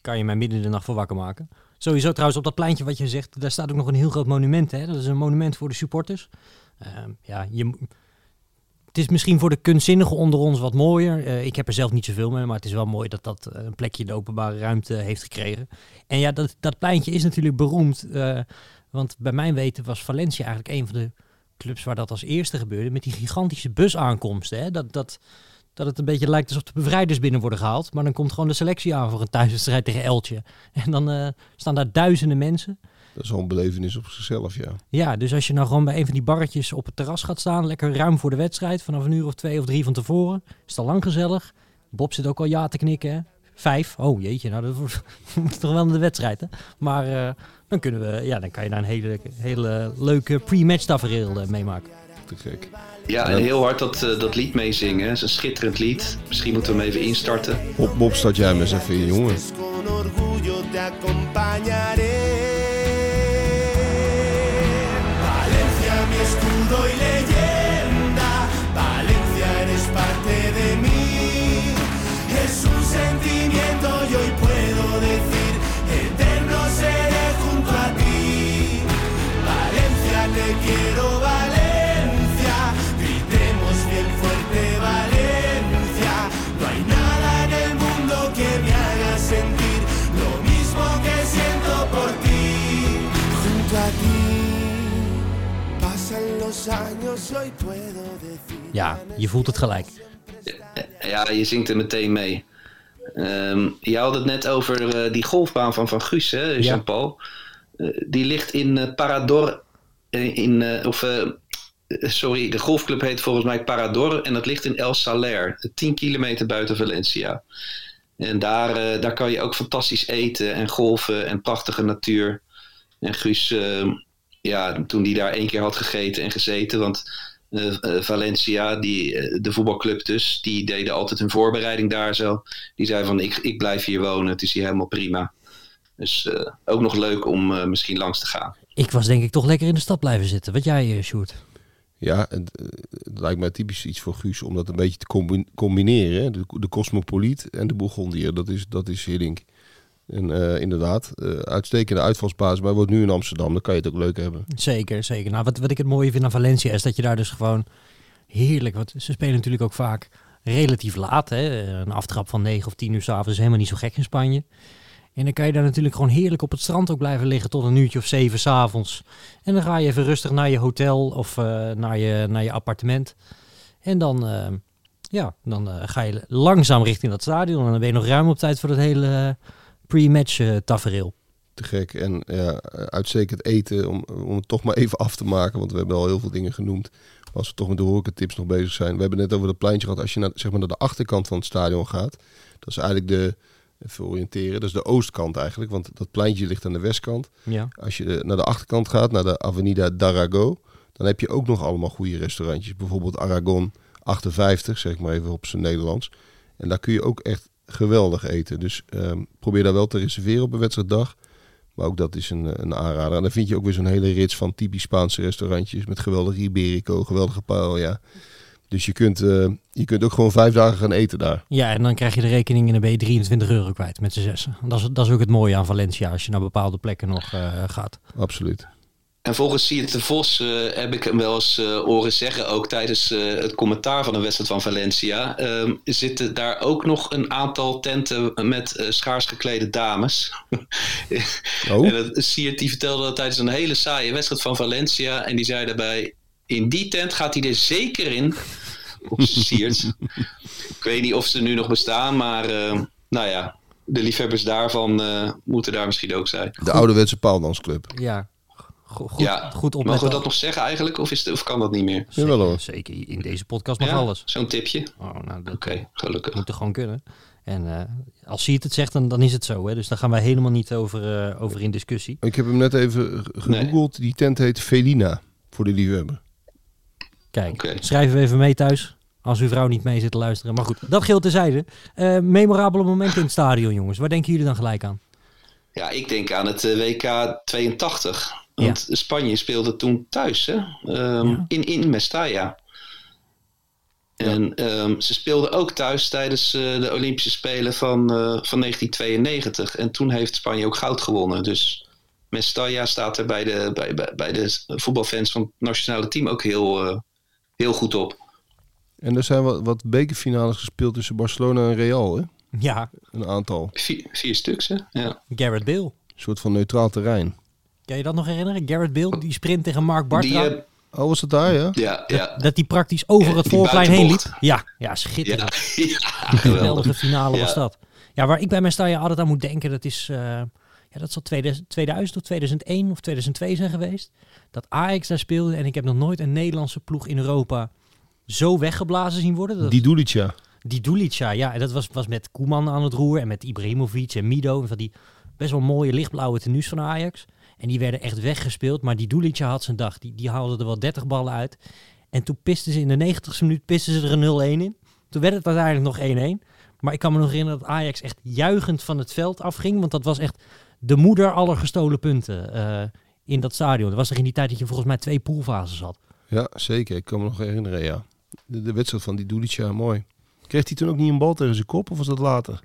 kan je mij midden in de nacht voor wakker maken. Sowieso trouwens op dat pleintje wat je zegt, daar staat ook nog een heel groot monument. Hè? Dat is een monument voor de supporters. Ehm, ja, je, het is misschien voor de kunstzinnigen onder ons wat mooier. Eh, ik heb er zelf niet zoveel mee, maar het is wel mooi dat dat eh, een plekje in de openbare ruimte heeft gekregen. En ja, dat, dat pleintje is natuurlijk beroemd. eh, want bij mijn weten was Valencia eigenlijk een van de clubs waar dat als eerste gebeurde. Met die gigantische busaankomsten. Hè? Dat, dat, dat het een beetje lijkt alsof de bevrijders binnen worden gehaald. Maar dan komt gewoon de selectie aan voor een thuiswedstrijd tegen Eltje. En dan staan daar duizenden mensen. Dat is al een belevenis op zichzelf, ja. Ja, dus als je nou gewoon bij een van die barretjes op het terras gaat staan, lekker ruim voor de wedstrijd, vanaf een uur of twee of drie van tevoren, is het al lang gezellig. Bob zit ook al ja te knikken. Hè? Vijf. Oh jeetje, nou dat wordt toch wel de wedstrijd. Hè? Maar eh, dan kunnen we, ja, dan kan je daar een hele, hele leuke pre-match tafereel eh, meemaken. Te gek. Ja, en heel hard dat, eh, dat lied meezingen. Het is een schitterend lied. Misschien moeten we hem even instarten. Bob, Bob start jij maar eens even in, jongen. Ja, je voelt het gelijk. Ja, je zingt er meteen mee. Ehm, je had het net over eh, die golfbaan van Van Guus, hè, Jean-Paul. Eh, die ligt in eh, Parador. in, eh, of, sorry, de golfclub heet volgens mij Parador. En dat ligt in El Saler, 10 kilometer buiten Valencia. En daar, eh, daar kan je ook fantastisch eten en golfen en prachtige natuur. En Guus, eh, ja, toen die daar één keer had gegeten en gezeten, want eh, eh, Valencia, die, eh, de voetbalclub dus, die deden altijd hun voorbereiding daar zo. Die zei van, ik, ik blijf hier wonen, het is hier helemaal prima. Dus eh, ook nog leuk om eh, misschien langs te gaan. Ik was denk ik toch lekker in de stad blijven zitten. Wat jij, Sjoerd? Ja, het, het lijkt mij typisch iets voor Guus om dat een beetje te combi- combineren. De, de cosmopoliet en de Bourgondier, dat is, dat is Hiddink. En eh, inderdaad, eh, uitstekende uitvalsbasis. Maar wordt nu in Amsterdam, dan kan je het ook leuk hebben. Zeker, zeker. Nou, wat, wat ik het mooie vind aan Valencia is dat je daar dus gewoon heerlijk... Want ze spelen natuurlijk ook vaak relatief laat. Hè? Een aftrap van 9 of 10 uur s'avonds is helemaal niet zo gek in Spanje. En dan kan je daar natuurlijk gewoon heerlijk op het strand ook blijven liggen tot een uurtje of zeven s'avonds. En dan ga je even rustig naar je hotel of eh, naar, je, naar je appartement. En dan, ja, dan ga je langzaam richting dat stadion. En dan ben je nog ruim op tijd voor het hele pre-match eh, tafereel. te gek. En ja, uitstekend eten om, om het toch maar even af te maken. Want we hebben al heel veel dingen genoemd. Maar als we toch met de horecatips nog bezig zijn. We hebben net over dat pleintje gehad. Als je naar, zeg maar, naar de achterkant van het stadion gaat. Dat is eigenlijk de, even oriënteren, dat is de oostkant eigenlijk. Want dat pleintje ligt aan de westkant. Ja. Als je naar de achterkant gaat, naar de Avenida d'Arago. Dan heb je ook nog allemaal goede restaurantjes. Bijvoorbeeld Aragon 58, zeg ik maar even op zijn Nederlands. En daar kun je ook echt geweldig eten. Dus ehm, probeer daar wel te reserveren op een wedstrijddag. Maar ook dat is een, een aanrader. En dan vind je ook weer zo'n hele rits van typisch Spaanse restaurantjes. Met geweldig Iberico, geweldige paella. Dus je kunt, eh, je kunt ook gewoon vijf dagen gaan eten daar. Ja, en dan krijg je de rekening en dan ben je 23 euro kwijt met z'n zessen. Dat is, dat is ook het mooie aan Valencia als je naar bepaalde plekken nog eh, gaat. Absoluut. En volgens Siert de Vos eh, heb ik hem wel eens eh horen zeggen, ook tijdens eh, het commentaar van de wedstrijd van Valencia, ehm, zitten daar ook nog een aantal tenten met eh, schaars geklede dames. Oh, En dat, Siert die vertelde dat tijdens een hele saaie wedstrijd van Valencia en die zei daarbij, in die tent gaat hij er zeker in. Op Siert. ik weet niet of ze nu nog bestaan, maar eh, nou ja, de liefhebbers daarvan eh, moeten daar misschien ook zijn. de ouderwetse paaldansclub. Ja, goed, ja, goed mogen we dat nog zeggen eigenlijk? Of, is het, of kan dat niet meer? Jawel zeker, hoor. zeker, in deze podcast mag Ja, alles. Zo'n tipje? Oh, nou, dat Oké, gelukkig. moet er gewoon kunnen. En eh, als hij het zegt, dan, dan is het zo. Hè? Dus daar gaan wij helemaal niet over, eh, over in discussie. Ik heb hem net even gegoogeld. Die tent heet Felina. Voor de liefhebber. Kijk, Oké. schrijven we even mee thuis. Als uw vrouw niet mee zit te luisteren. Maar goed, dat geldt terzijde. Eh memorabele momenten in het stadion, jongens. Waar denken jullie dan gelijk aan? Ja, ik denk aan het WK 82. Want Spanje speelde toen thuis, hè? Ehm, Ja. in, in Mestalla. En ehm, ze speelden ook thuis tijdens eh, de Olympische Spelen van, eh, van 1992. En toen heeft Spanje ook goud gewonnen. Dus Mestalla staat er bij de, bij, bij, bij de voetbalfans van het nationale team ook heel, eh, heel goed op. En er zijn wat, wat bekerfinales gespeeld tussen Barcelona en Real. Hè? Ja, Een aantal. Vier, vier stuks, hè? Ja. Garrett Bale. Een soort van neutraal terrein. Kan je dat nog herinneren? Garrett Bale, die sprint tegen Mark Bartra. Die, eh, Oh, was het daar, ja? ja, ja. dat hij praktisch over het voorplein heen liep. Ja, ja Ja, schitterend. ja, Geweldige geweldig. finale Ja. was dat. Ja, waar ik bij mijn Mestalla altijd aan moet denken, dat is... eh, ja, dat zal 2000, 2000 of 2001 of 2002 zijn geweest. Dat Ajax daar speelde en ik heb nog nooit een Nederlandse ploeg in Europa zo weggeblazen zien worden. Dat, Die Dulica. Die Dulica, ja, en dat was, was met Koeman aan het roer en met Ibrahimovic en Mido. En van die best wel mooie lichtblauwe tenues van Ajax. En die werden echt weggespeeld. Maar die Dulica had zijn dag. Die, die haalde er wel 30 ballen uit. En toen pisten ze in de 90ste minuut pisten ze er een 0-1 in. Toen werd het uiteindelijk nog 1-1. Maar ik kan me nog herinneren dat Ajax echt juichend van het veld afging. Want dat was echt de moeder aller gestolen punten eh, in dat stadion. Dat was er in die tijd dat je volgens mij twee poolfases had. Ja, zeker. Ik kan me nog herinneren, ja. De, de wedstrijd van die Dulica, mooi. Kreeg hij toen ook niet een bal tegen zijn kop of was dat later?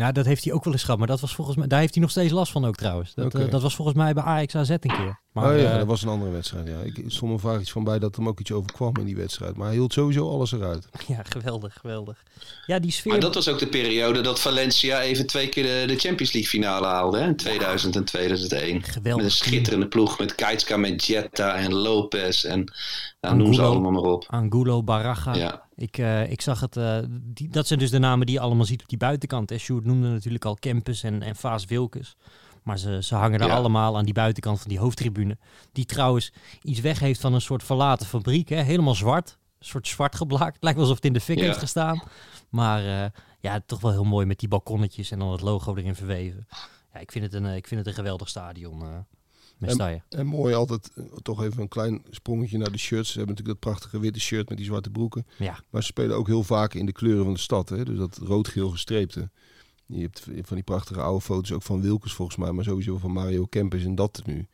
Nou, dat heeft hij ook wel eens gehad. Maar dat was volgens mij, daar heeft hij nog steeds last van ook trouwens. Dat, eh, dat was volgens mij bij Ajax AZ een keer. Maar, oh ja, eh, dat was een andere wedstrijd, ja. Ik stond me vaak iets van bij dat hem ook iets overkwam in die wedstrijd. Maar hij hield sowieso alles eruit. ja, geweldig, geweldig. Ja, die sfeer. Maar dat was ook de periode dat Valencia even twee keer de, de Champions League finale haalde. Hè? In 2000 en 2001. Geweldig. Met een schitterende ploeg met Keitska, met Jetta en Lopez. En nou, noem ze allemaal maar op. Angulo, Baraga. Ja. Ik, eh, ik zag het. eh, die, dat zijn dus de namen die je allemaal ziet op die buitenkant. Hè. Sjoerd noemde natuurlijk al Kempus en, en Vaas Wilkes. Maar ze, ze hangen er Ja. allemaal aan die buitenkant van die hoofdtribune. Die trouwens iets weg heeft van een soort verlaten fabriek. Hè. Helemaal zwart. Een soort zwart geblaakt. Lijkt wel alsof het in de fik Ja. heeft gestaan. Maar eh, ja, toch wel heel mooi met die balkonnetjes en dan het logo erin verweven. Ja, ik vind het een, ik vind het een geweldig stadion. En mooi altijd, eh, toch even een klein sprongetje naar de shirts. Ze hebben natuurlijk dat prachtige witte shirt met die zwarte broeken. Ja, Maar ze spelen ook heel vaak in de kleuren van de stad. Hè? Dus dat rood-geel gestreepte. Je hebt van die prachtige oude foto's ook van Wilkes volgens mij. Maar sowieso van Mario Kempers in dat tenue.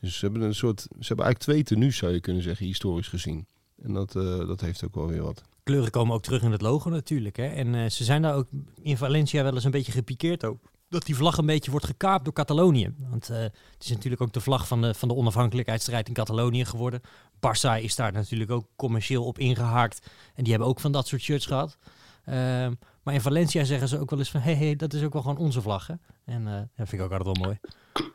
Dus ze hebben een soort... Ze hebben eigenlijk twee tenues zou je kunnen zeggen, historisch gezien. En dat, eh, dat heeft ook wel weer wat. kleuren komen ook terug in het logo natuurlijk. Hè? En eh, ze zijn daar ook in Valencia wel eens een beetje gepikeerd ook. Dat die vlag een beetje wordt gekaapt door Catalonië. Want eh, het is natuurlijk ook de vlag van de, van de onafhankelijkheidsstrijd in Catalonië geworden. Barça is daar natuurlijk ook commercieel op ingehaakt. En die hebben ook van dat soort shirts gehad. Ehm, maar in Valencia zeggen ze ook wel eens van... hé, hey, hey, dat is ook wel gewoon onze vlag. Hè? En eh, dat vind ik ook altijd wel mooi.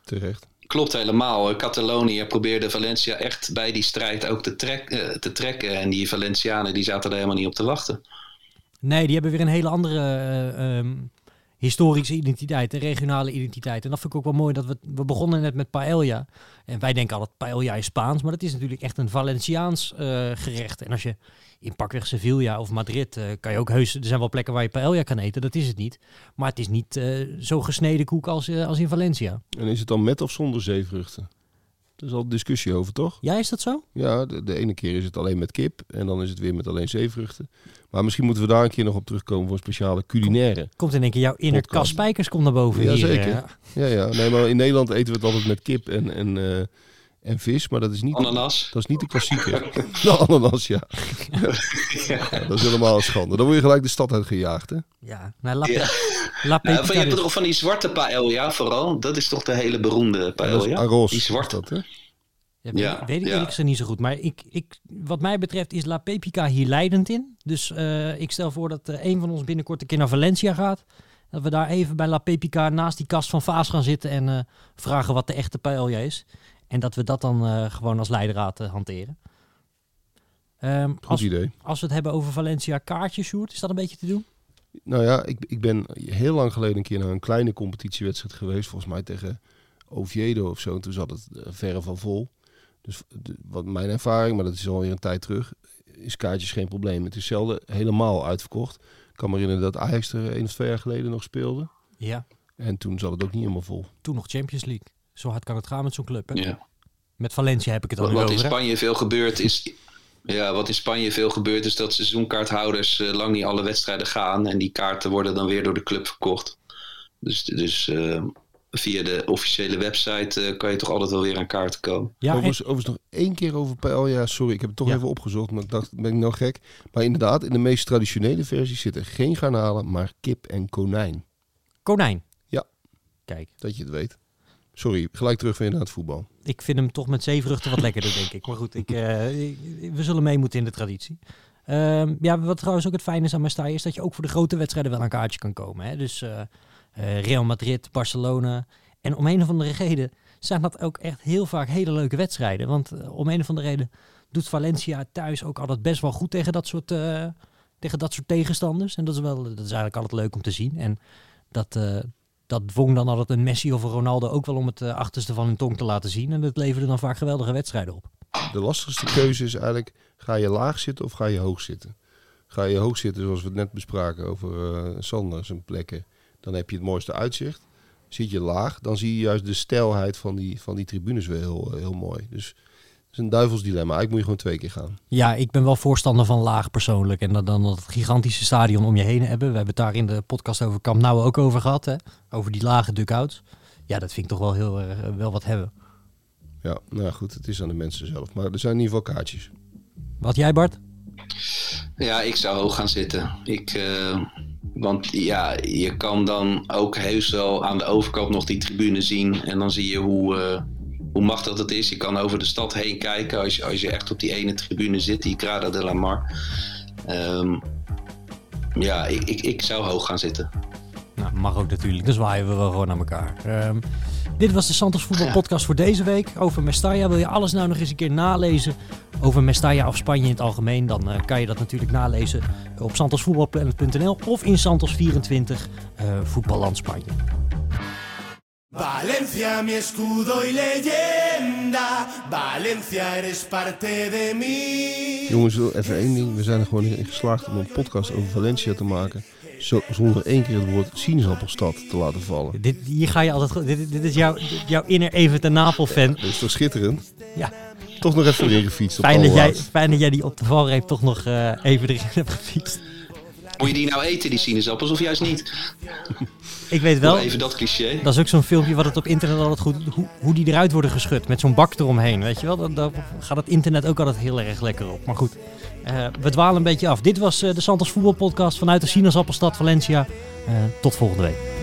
Terecht. Klopt helemaal. Catalonië probeerde Valencia echt bij die strijd ook te, trek, eh, te trekken. En die Valencianen die zaten er helemaal niet op te wachten. Nee, die hebben weer een hele andere... eh, ehm, historische identiteit en regionale identiteit. En dat vind ik ook wel mooi dat we, we begonnen net met paella. En wij denken altijd paella is Spaans, maar dat is natuurlijk echt een Valenciaans eh, gerecht. En als je in pakweg Sevilla of Madrid eh, kan je ook heus, er zijn wel plekken waar je paella kan eten, dat is het niet. Maar het is niet eh, zo gesneden koek als, als in Valencia. En is het dan met of zonder zeevruchten? Er is al discussie over, toch? Ja, is dat zo? Ja, de, de ene keer is het alleen met kip en dan is het weer met alleen zeevruchten. Maar misschien moeten we daar een keer nog op terugkomen voor een speciale culinaire. Komt in één keer jouw inner. Cas Spijkers komt naar boven Ja, hier. zeker. eh. Ja, ja. Nee, maar in Nederland eten we het altijd met kip en, en, eh, en vis, maar dat is niet, Ananas. dat is niet de klassieke. De ananas, ja. ja. Dat is helemaal een schande. Dan word je gelijk de stad uitgejaagd, hè? Ja, nou, La, Ja. Nou, van, je Pepica hebt toch van die zwarte paella vooral. Dat is toch de hele beroemde paella? Die zwarte. dat, hè? Ja, weet, Ja, weet ik ja. eerlijk gezegd niet zo goed. Maar ik, ik, wat mij betreft is La Pepica hier leidend in. Dus eh, ik stel voor dat eh, een van ons binnenkort een keer naar Valencia gaat. Dat we daar even bij La Pepica naast die kast van Vaas gaan zitten en eh, vragen wat de echte paella is. En dat we dat dan eh, gewoon als leidraad eh, hanteren. Ehm, Goed als, idee. als we het hebben over Valencia kaartjes, Sjoerd, is dat een beetje te doen? Nou ja, ik, ik ben heel lang geleden een keer naar een kleine competitiewedstrijd geweest. Volgens mij tegen Oviedo of zo. En toen zat het eh, verre van vol. Dus de- wat mijn ervaring, maar dat is alweer een tijd terug, is kaartjes geen probleem. Het is zelden helemaal uitverkocht. Ik kan me herinneren dat Ajax er één of twee jaar geleden nog speelde. Ja. En toen zat het ook niet helemaal vol. Toen nog Champions League. Zo hard kan het gaan met zo'n club. Hè? Ja. Met Valencia heb ik het dan Wat, wat in hè? Spanje veel gebeurt is. Ja, wat in Spanje veel gebeurt is dat seizoenkaarthouders eh, lang niet alle wedstrijden gaan. En die kaarten worden dan weer door de club verkocht. Dus, dus eh, via de officiële website eh, kan je toch altijd wel weer aan kaarten komen. Ja, en- overigens, overigens nog één keer over paella. Sorry, ik heb het toch Ja. even opgezocht. Maar ik dacht, ben ik nou gek? Maar inderdaad, in de meest traditionele versie zitten geen garnalen, maar kip en konijn. konijn. Ja. Kijk. Dat je het weet. Sorry, gelijk terug weer naar het voetbal. ik vind hem toch met zeevruchten wat lekkerder, denk ik. Maar goed, eh, ik- we zullen mee moeten in de traditie. Ehm, ja, wat trouwens ook het fijne is aan Mestalla is dat je ook voor de grote wedstrijden wel aan kaartje kan komen. Hè? Dus eh, eh, Real Madrid, Barcelona. En om een of andere reden zijn dat ook echt heel vaak hele leuke wedstrijden. Want om een of andere reden doet Valencia thuis ook altijd best wel goed tegen dat soort, tegen dat soort tegenstanders. En dat is, wel, dat is eigenlijk altijd leuk om te zien. En dat, dat dwong dan altijd een Messi of een Ronaldo ook wel om het eh, achterste van hun tong te laten zien. En dat leverde dan vaak geweldige wedstrijden op. De lastigste keuze is eigenlijk, ga je laag zitten of ga je hoog zitten? Ga je hoog zitten, zoals we het net bespraken over eh Sanders en plekken, dan heb je het mooiste uitzicht. Zit je laag, dan zie je juist de stijlheid van die, van die tribunes weer heel, heel mooi. Dus is een duivels dilemma. Eigenlijk moet je gewoon twee keer gaan. Ja, ik ben wel voorstander van laag persoonlijk. En dan, dan dat gigantische stadion om je heen hebben. We hebben het daar in de podcast over Camp Nou ook over gehad. Hè? Over die lage duckouts. Ja, dat vind ik toch wel heel erg eh, wel wat hebben. Ja, nou goed, het is aan de mensen zelf. Maar er zijn in ieder geval kaartjes. Wat jij Bart? Ja, ik zou hoog gaan zitten. Ik, eh, want ja, je kan dan ook heus wel aan de overkant nog die tribune zien. En dan zie je hoe, eh, hoe machtig dat is. Je kan over de stad heen kijken als je, als je echt op die ene tribune zit, die Grada de la Mar. Ehm, ja, ik, ik, ik zou hoog gaan zitten. Nou, mag ook natuurlijk. Dan zwaaien we wel gewoon naar elkaar. Ehm, dit was de Santos Voetbal Podcast voor deze week. Over Mestalla. Wil je alles nou nog eens een keer nalezen over Mestalla of Spanje in het algemeen? Dan eh, kan je dat natuurlijk nalezen op santosvoetbalplanet.nl of in Santos24 eh Voetballand Spanje. Valencia, mi escudo y leyenda. Valencia, eres parte de mí. Jongens, even één ding. We zijn er gewoon in geslaagd om een podcast over Valencia te maken. Zo, zonder één keer het woord sinaasappelstad te laten vallen. Dit, hier ga je altijd. Dit, dit is jouw, dit- jouw inner Even ten Napel fan. Dat is toch schitterend? Ja, Toch nog even erin gefietst. op fijn dat, jij, fijn dat jij die op de valreep toch nog eh, even erin hebt gefietst. Moet je die nou eten, die sinaasappels, of juist niet? Ik weet Wel even dat cliché. dat is ook zo'n filmpje wat het op internet altijd goed... Hoe, hoe die eruit worden geschud, met zo'n bak eromheen, weet je wel? Daar, daar gaat het internet ook altijd heel erg lekker op. Maar goed, eh, we dwalen een beetje af. Dit was eh, de Santos Voetbalpodcast vanuit de sinaasappelstad Valencia. Eh, tot volgende week.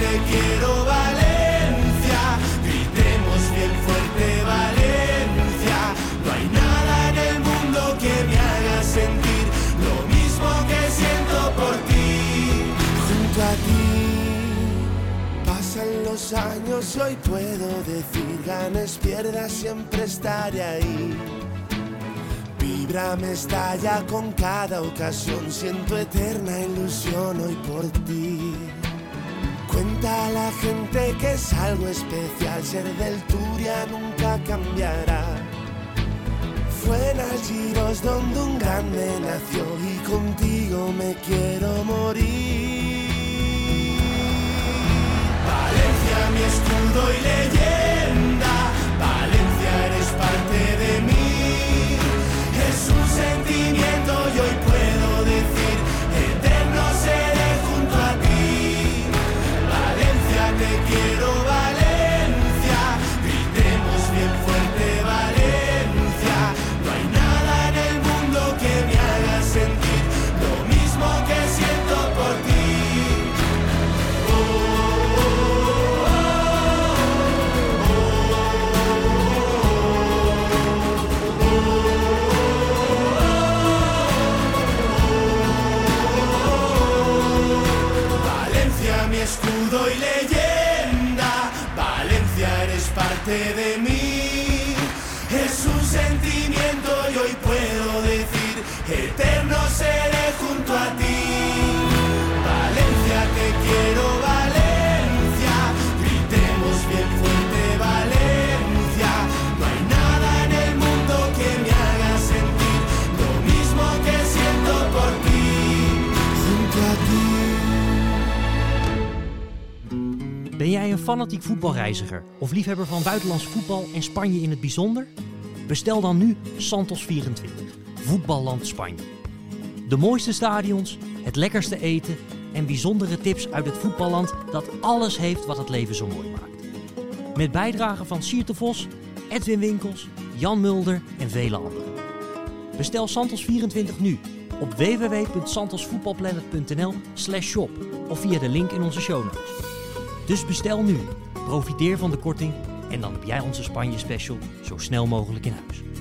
Te quiero, Valencia. Gritemos bien fuerte, Valencia. No hay nada en el mundo que me haga sentir lo mismo que siento por ti. junto a ti. Pasan los años, hoy puedo decir, ganes, pierdas, siempre estaré ahí. Vibra me estalla con cada ocasión, siento eterna ilusión hoy por ti. Cuenta a la gente que es algo especial, ser del Turia nunca cambiará. Fue en Algiros donde un grande nació y contigo me quiero morir. Valencia, mi escudo y leyenda. Valencia, eres parte de mí. Es un sentimiento y hoy puedo decir, te quiero, Valencia. Fanatiek voetbalreiziger of liefhebber van buitenlands voetbal en Spanje in het bijzonder? Bestel dan nu Santos 24, Voetballand Spanje. De mooiste stadions, het lekkerste eten en bijzondere tips uit het voetballand dat alles heeft wat het leven zo mooi maakt. Met bijdragen van Siert Vos, Edwin Winkels, Jan Mulder en vele anderen. Bestel Santos 24 nu op www.santosvoetbalplanet.nl slash shop of via de link in onze show notes. Dus bestel nu, profiteer van de korting en dan heb jij onze Spanje special zo snel mogelijk in huis.